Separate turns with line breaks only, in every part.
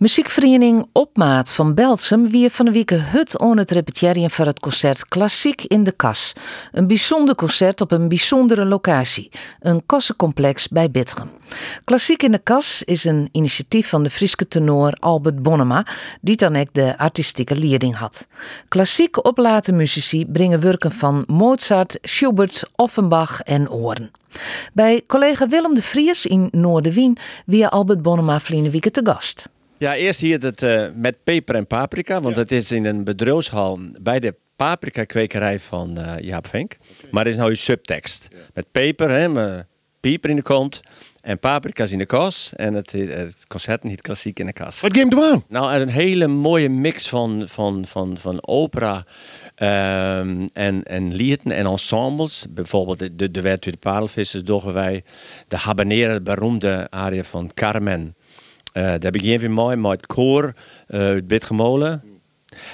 Muziekvereniging Opmaat van Belsum wie van de week hut on het repeteren voor het concert Klassiek in de Kas. Een bijzonder concert op een bijzondere locatie, een kassencomplex bij Bitteren. Klassiek in de Kas is een initiatief van de Friese tenor Albert Bonnema, die dan ook de artistieke leiding had. Klassiek oplaten muzici brengen werken van Mozart, Schubert, Offenbach en Oren. Bij collega Willem de Vries in Noorderwien wie Albert Bonnema vliegen wieken te gast.
Ja, eerst hier het uh, met peper en paprika, want het is in een bedrijfshal bij de paprika-kwekerij van uh, Jaap Venk. Maar er is nou een subtekst. Met peper, hè, met pieper in de kont en paprika's in de kas. En het, het concert niet klassiek in de kas.
Wat game aan?
Nou, een hele mooie mix van, van, van, van opera um, en, en lieden en ensembles. Bijvoorbeeld de, de Wet de Parelvissers wij. De habanera, de beroemde aria van Carmen. Uh, daar begin we mooi met het koor uh, uit Bitgemolen.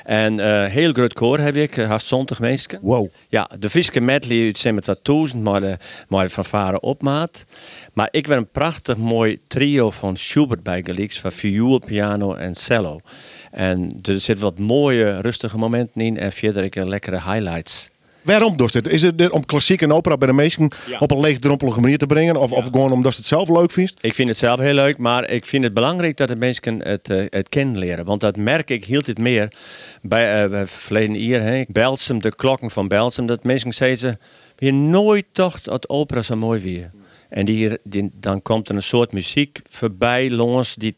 En uh, heel groot koor heb ik, uh, haast 20 mensen.
Wow.
Ja, de Friese medley uit met 1000, maar de, maar de fanfare opmaat. Maar ik ben een prachtig mooi trio van Schubert bij geleeks, van viool, piano en cello. En er zitten wat mooie, rustige momenten in en verder ik lekkere highlights.
Waarom doet dit? Is het om klassiek en opera bij de meesten op een leegdrompelige manier te brengen? Of, of gewoon omdat ze het zelf leuk vindt?
Ik vind het zelf heel leuk, maar ik vind het belangrijk dat de mensen het, uh, het kennen leren. Want dat merk ik hield het meer bij uh, verleden hier. Hè. Belsum, de klokken van Belsum. Dat mensen zeiden, je nooit dacht dat opera zo mooi weer. En die, die, dan komt er een soort muziek voorbij, longens, die...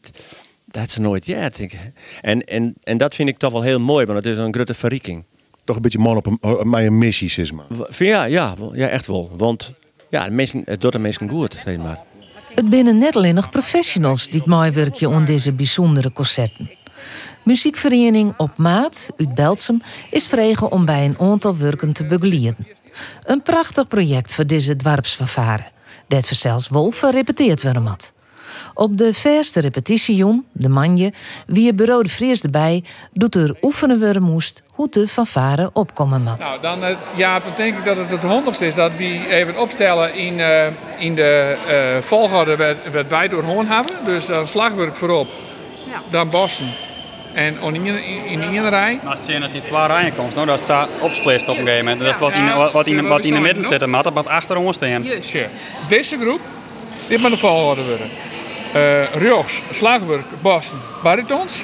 Dat ze nooit, ja. En, en, en dat vind ik toch wel heel mooi, want het is een grote verrieking
toch een beetje man op een, mijn missie, zeg maar.
Ja, ja, ja, echt wel. Want ja, de mensen, het doet de mensen goed, zeg maar.
Het binnen net alleen nog professionals die het mooi werkje om deze bijzondere concerten. Muziekvereniging Op Maat uit Belsum is vregen om bij een aantal werken te begeleiden. Een prachtig project voor deze dwarpsvervaren. Dat verzels Wolf repeteert weer wat. Op de verste repetitie, de manje, wie bureau de Vries erbij, doet er oefenen we moest hoe de fanfare opkomen mat.
Nou, dan, uh, ja, dan denk ik dat het het handigste is dat we even opstellen in, uh, in de uh, volgorde wat, wij door hoorn hebben. Dus dan slagwerk voorop, ja. dan bossen. En in, in, in rij.
Als je als die twee rijen komt, nou, dat staat opsplitst op een gegeven moment. Dat is wat in, wat, wat in, wat in de midden zit, maar dat wat achter ons staan.
Deze groep, dit moet de volgorde worden. Uh, slagwerk, bassen, baritons.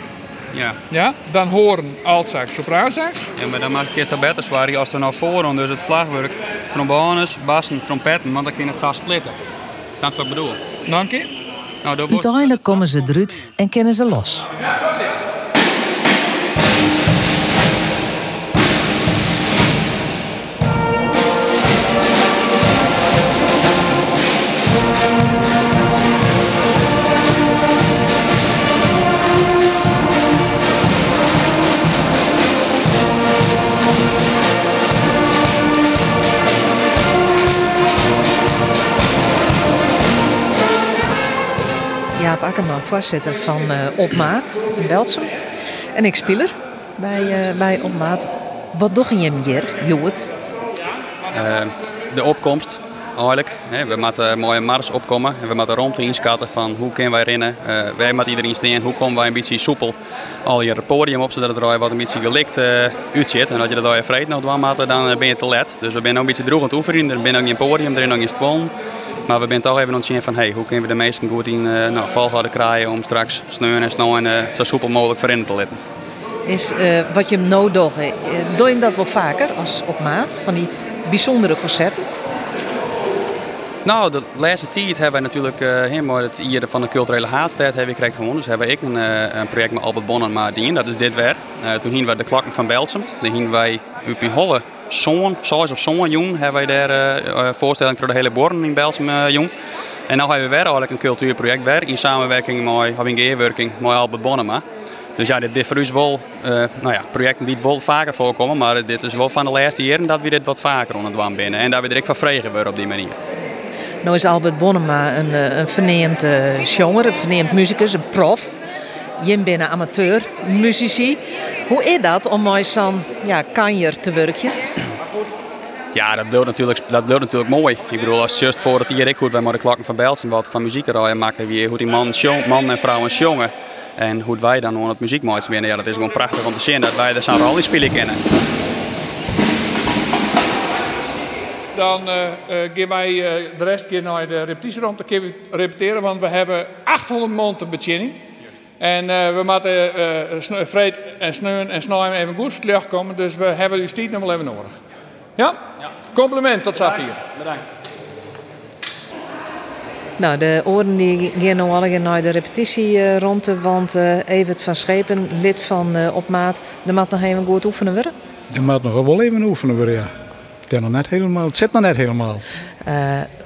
Ja.
ja. Dan horen, altsax, sopraansax.
Ja, maar dan mag ik eerst dat beter zwaar als we nou voorhand, dus het slagwerk, trombones, bassen, trompetten, want dan kun je het zo splitten. Dat is wat ik bedoel.
Dank je.
Nou, Uiteindelijk komen ze eruit en kennen ze los. Akkerman, voorzitter van uh, Opmaat in Belsum. En ik speler bij, uh, bij Opmaat. Wat doe je meer, Joet?
Uh, de opkomst, eigenlijk. We moeten een mooie mars opkomen. En we moeten rond inschatten van hoe kunnen wij rennen. Wij moeten iedereen staan. Hoe komen wij een beetje soepel al je podium op, zodat het er wat een beetje gelikt uitziet. En als je dat al je vreet nou doen dan ben je te let. Dus we zijn nog een beetje droog aan het oefenen. Er ben ook geen podium, er is nog geen. Maar we zijn toch even aan het zien van hey, hoe kunnen we de meesten goed in uh, nou, krijgen om straks sneeuwen en snow en uh, zo soepel mogelijk voor in te letten.
Is uh, wat je nou doet, doe je dat wel vaker als op maat van die bijzondere concerten?
Nou, de laatste tijd hebben wij natuurlijk uh, helemaal het hier van de culturele haatstijd hebben we gekregen gewonnen. Dus hebben ik een, een project met Albert Bon en Maardien, dat is dit weer. Uh, toen gingen we de klokken van Belsum. Dan gingen wij op in Holle zo'n, zoals of zo'n jong, hebben wij daar uh, voorstelling voor de hele borden in Belsum uh, jong. En nu hebben we weer eigenlijk een cultuurproject weer in samenwerking met, of in met Albert Bonnema. Dus ja, dit is voor wel nou ja, projecten die wel vaker voorkomen, maar dit is wel van de laatste jaren dat we dit wat vaker onder het binnen en we er ook van vregen op die manier.
Nou is Albert Bonnema een, een verneemd uh, jonger, een verneemd muzikus, een prof. Jim binnen amateur, muzici. Hoe is dat om met zo'n ja, kanjer te werken?
Ja, dat blijft natuurlijk, dat blijft natuurlijk mooi. Ik bedoel, als juist voordat hier ik goed wij maar de klakken van Belsen wat van muziek rijden maken, wie hoe die man, man en vrouw en jongen. En hoe wij dan aan het muziek binnen, ja, dat is gewoon prachtig om te zien dat wij zo'n rol in spelen kennen.
Dan uh, uh, gaan wij uh, de rest keer naar de repetitieruimte repeteren, want we hebben 800 man te. En we moeten uh, vreed en sneun en snijden even goed voor komen, dus we hebben uw stiet nog wel even nodig. Ja? ja. Compliment tot Safir.
Bedankt.
Nou, de oren die gaan nu allemaal naar de repetitieronde, want uh, Evert van Schepen, lid van uh, Opmaat, de moet nog even goed oefenen worden.
De moet nog wel even oefenen worden, ja. Het, is nog net helemaal, het zit nog net helemaal.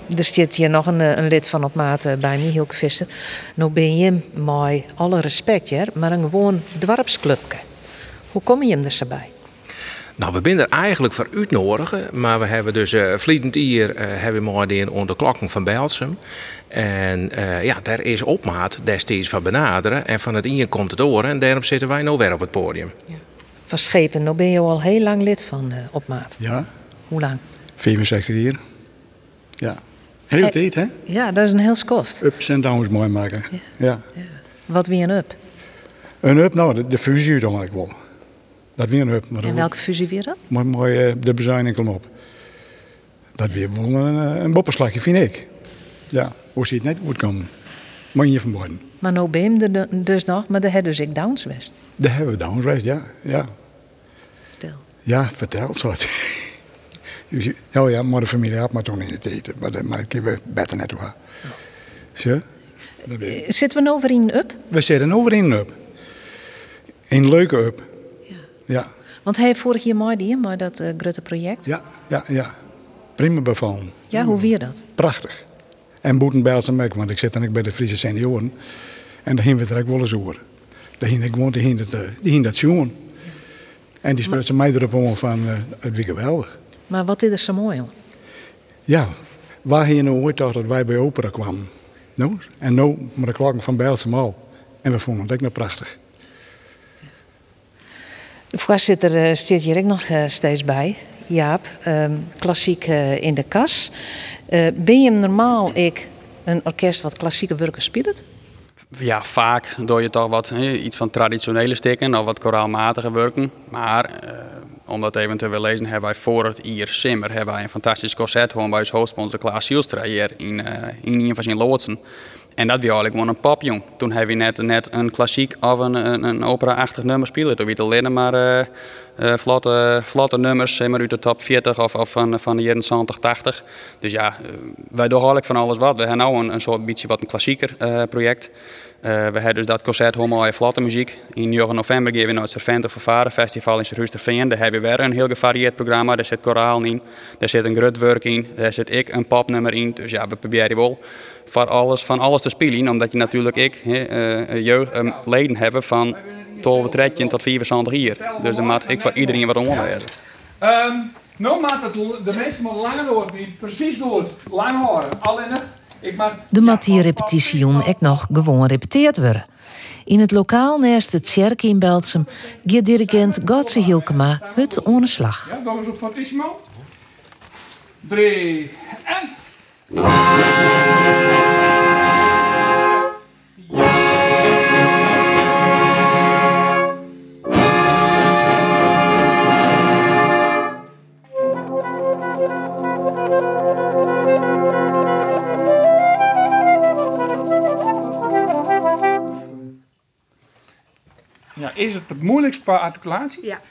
Uh, er zit hier nog een, een lid van Opmaat bij mij, Hilke Visser. Nou ben je, met alle respect, maar een gewoon dwarpsclubje. Hoe kom je hem er zo bij?
Nou, we zijn er eigenlijk voor uitnodigen, maar we hebben dus uh, vliegend hier uh, hebben we in onder de klokken van Belsum. En uh, ja, daar is opmaat destijds van benaderen en van het in komt het oren en daarom zitten wij nou weer op het podium. Ja.
Van Schepen, nou ben je al heel lang lid van opmaat.
Ja.
Hoe lang?
64 jaar. Ja. Heel hey, tijd, hè?
Ja, dat is een heel skoft.
Ups en downs mooi maken. Ja. ja.
ja. Wat wie een up?
Een up, nou, de, de fusie dan ik wel. Dat weer een hub.
en welke fusie weer dat?
Mooi, mooi uh, de bezuiniging op. Dat weer wel een, eh, een bopperslagje, vind ik. Ja, hoe ziet het net goed komen. Maar je van boven.
Maar nou ben je er dus nog, maar daar hebben dus ik Downs West.
Daar hebben we Downs West, ja. ja.
Vertel.
Ja, vertel, soort. Oh ja, maar de familie had maar toen in het eten. Maar, maar ik heb beter net toe. Zo?
Zitten we over in een up?
We zitten over in een up. Een leuke up. Ja.
Want hij heeft vorig jaar mooi die, maar dat uh, grote project.
Ja, ja, ja. Prima bevallen.
Ja, hoe weer dat?
Prachtig. En Boeten Bijlsen ook, want ik zit dan bij de Friese senioren. En daar gingen we het wel eens over. Daar ging ik gewoon, die ging dat, eh, die ging dat zien. En die speelt ze mij erop van, uh, het weer geweldig.
Maar wat is er zo mooi aan?
Ja, waar je nou ooit dacht dat wij bij opera kwamen. Nou, en nu met de klokken van Bijlsen al. En we vonden het ook nog prachtig.
De voorzitter uh, zit hier ook nog uh, steeds bij. Jaap, uh, klassiek uh, in de kas. ben je normaal ik een orkest wat klassieke werken speelt?
Ja, vaak doe je toch wat iets van traditionele stikken of wat koraalmatige werken. Maar om dat eventueel lezen, hebben wij voor het hier Simmer hebben wij een fantastisch concert gewoon bij ons hoofdsponsor Klaas Hielstra hier in, in een van zijn loodsen. En dat was eigenlijk gewoon een popjong. Toen hebben we net, net een klassiek of een, een, een opera-achtig nummer spelen. Toen werd alleen maar uh, uh, vlotte, vlotte nummers, zeg maar uit de top 40 of, of van, van de jaren 70, 80. Dus ja, uh, wij doen eigenlijk van alles wat. We hebben nu een, een soort beetje wat een klassieker project. We hebben dus dat concert helemaal in vlotte muziek. In 9 november gaan we naar het Servente Vervaren Festival in Sint-Rusterveen. Daar hebben we weer een heel gevarieerd programma. Daar zit koraal in, daar zit een grutwerk in, daar zit ik een popnummer in. Dus ja, we proberen wel voor alles, van alles te spelen. Omdat je natuurlijk ik uh, jeugd, uh, leden hebben van 12 tot 75 jaar. Dus dan moet ik voor iedereen wat omhoog.
Um, nou maakt het de meeste lang horen, die precies goed, lang horen. Alleen.
De mat die repetitie ook nog gewoon repeteerd worden. In het lokaal naast het kerk in Belsum gaat dirigent Godse Hilkema het aan de slag.
Ja, gaan we op fortissimo. Drie en... Ja, is het het moeilijkste qua articulatie?
Ja.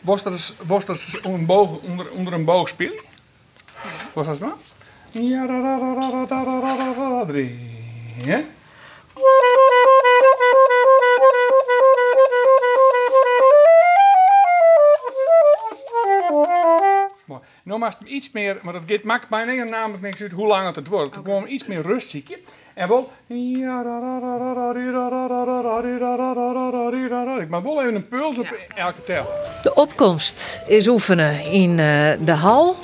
Was er, was er een boog, onder, onder een boog spelen? Was dat dan? Ja, da, da, da, da, da, da, da, da, drie. Nou hem iets meer, maar dat maakt mij niet namelijk niks uit hoe lang het, het wordt. Okay. Gewoon iets meer rust zie je. En wel. Ik maak wel even een puls op elke tel.
De opkomst is oefenen in uh, de hal.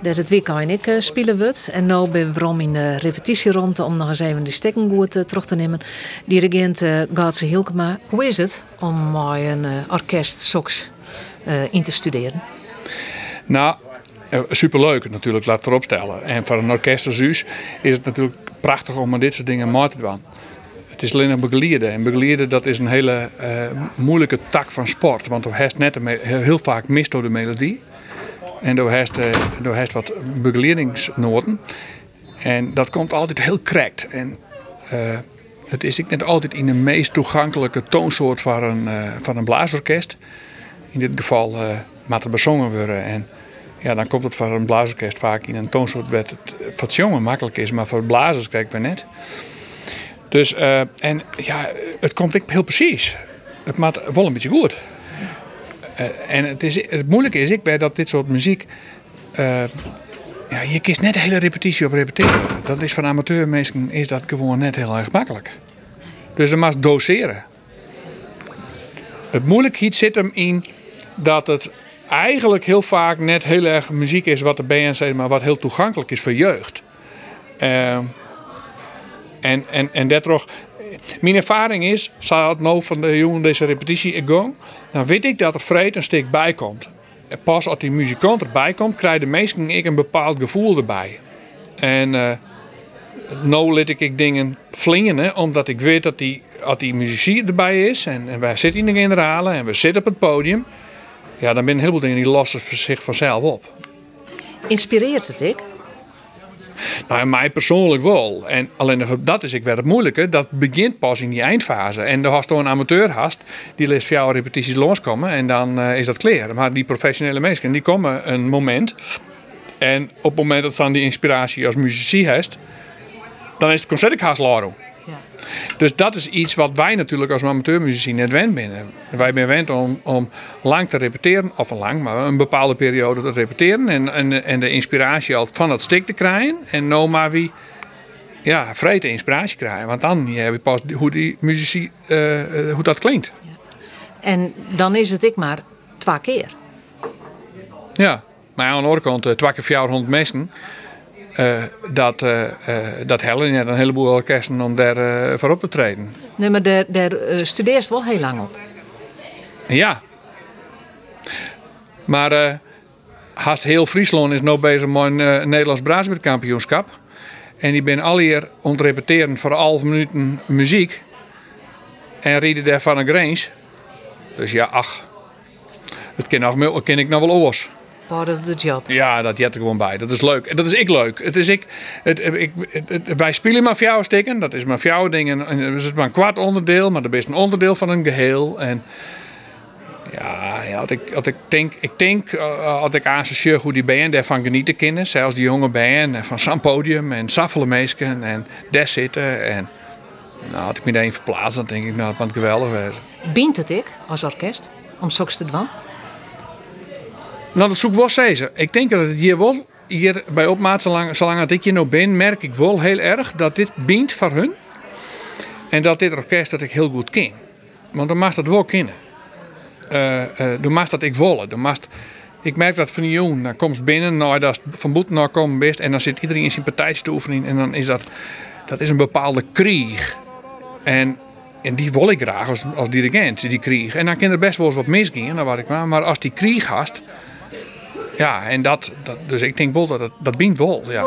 Dat het weekend en ik uh, spelen wordt. En nu ben we om in de repetitieronde om nog eens even de stekken goed uh, terug te nemen. Dirigent uh, Gaatse Hilkema. Hoe is het om met een orkest soks in te studeren?
Nou, superleuk natuurlijk, laat vooropstellen. En voor een orkest is het natuurlijk prachtig om met dit soort dingen mee te doen. het is alleen een begeleide. En begeleide dat is een hele eh, moeilijke tak van sport. Want door heeft net heel vaak mist door de melodie. En door heeft, door heeft wat begeleidingsnoten. En dat komt altijd heel krekt. En het is net altijd in de meest toegankelijke toonsoort van een, van een blaasorkest. In dit geval uh, moet er bezongen worden. En ja, dan komt het voor een blaasorkest vaak in een toonsoort wat het voor jongen makkelijk is, maar voor blazers kijk we net. Dus, uh, en ja, het komt ik heel precies. Het maakt wel een beetje goed. Uh, en het, is, het moeilijke is ik bij dat dit soort muziek. Uh, ja, je kiest net de hele repetitie op repeteren. Dat is van amateurmensen is dat gewoon net heel erg makkelijk. Dus je moet doseren. Het moeilijkheid zit hem in dat het eigenlijk heel vaak net heel erg muziek is wat de BN zegt, maar wat heel toegankelijk is voor jeugd. Uh, en, en, en dat toch, mijn ervaring is, het nou van de jongen deze repetitie ik dan weet ik dat er vreed een stuk bij komt. En pas als die muzikant erbij komt, krijgen de meesten ik een bepaald gevoel erbij. En uh, nou liet ik dingen flingen, omdat ik weet dat die, als die muziek erbij is en, en wij zitten in de generale en we zitten op het podium, ja, dan ben een heleboel dingen die lossen zich vanzelf op.
Inspireert het ik?
Nou, mij persoonlijk wel. En alleen dat is ik weer het moeilijke. Dat begint pas in die eindfase. En dan hast je een amateur hast, die leest voor jou repetities loskomen en dan uh, is dat klaar. Maar die professionele mensen, die komen een moment. En op het moment dat dan die inspiratie als muzici heeft, dan is het concert haast laro. Dus dat is iets wat wij natuurlijk als amateurmuzici net wend zijn. Wij zijn gewend om, om lang te repeteren, of lang, maar een bepaalde periode te repeteren. En, en, en de inspiratie al van dat stuk te krijgen. En nou maar wie ja, vrije inspiratie krijgen. Want dan heb je pas hoe die muzici, uh, hoe dat klinkt.
En dan is het ik maar twee keer.
Ja, maar aan de andere kant, twee keer 400 mensen. Uh, dat, uh, uh, dat Helen net een heleboel orkesten om daar voor op te treden.
Nee, maar daar, daar studeert wel heel lang op.
Ja. Maar haast heel Friesland is nu bezig met een Nederlands Braasbeerkampioenschap. En die ben al hier ontrepeteren voor half minuten muziek. En rieden daar van een grens. Dus ja, ach. Het ken, nog, ken ik nog wel oors
part of the job.
Ja, dat jet er gewoon bij. Dat is leuk. En dat is ik leuk. Het is ik, het, ik, het, wij spelen maar voor jou stikken. Dat is maar voor jou dingen. Het is maar een kwart onderdeel, maar dat is een onderdeel van een geheel. En ja, ja als, ik, als ik denk, ik denk uh, als ik associeer hoe die band daarvan genieten kunnen. Zelfs die jonge band van zo'n podium en saffele meesken en daar zitten. En nou, als ik me daarin verplaats, dan denk ik nou, wat geweldig werd.
Bient het ik als orkest om zoks te doen?
Nou, dat zoek wel steeds. Ik denk dat het hier wel, hier bij opmaat, zolang, zolang ik hier nou ben, merk ik wel heel erg dat dit bient voor hun. En dat dit orkest dat ik heel goed ken. Want dan mag dat wel kennen. Uh, uh, dan mag dat ik willen. Dan ik merk dat van die jongen, dan komt binnen, nou, dat van boet naar komen best. En dan zit iedereen in zijn oefenen. En dan is dat, dat is een bepaalde krieg. En en die wil ik graag als, als dirigent, die krieg. En dan kan er best wel eens wat misgaan, dat wat ik maar. Maar als die krieg hast, ja, en dat, dat, dus ik denk wel dat het, dat biedt wel, ja.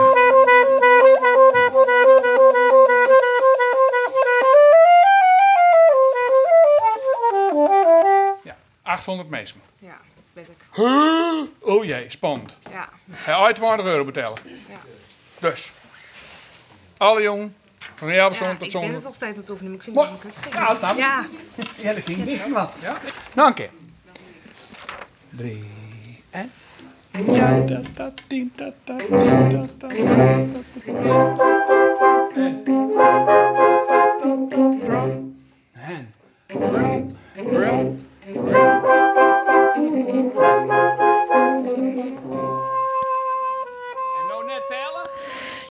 Ja, 800 mensen.
Ja, dat weet ik.
Huh? Oh jee, spannend.
Ja.
Hij uit 20 euro betalen.
Ja.
Dus. Alle jong, van jouw persoon
Ja,
tot
ik
zonder.
ben het nog steeds het oefenen, maar ik vind het niet goed.
Ja, snap ik.
Ja.
Ja, dat zie ik wat. Ja? Nou, een keer. Drie en... Ja, da, da, dien, da, da, da, da, da, da, da, da, da. En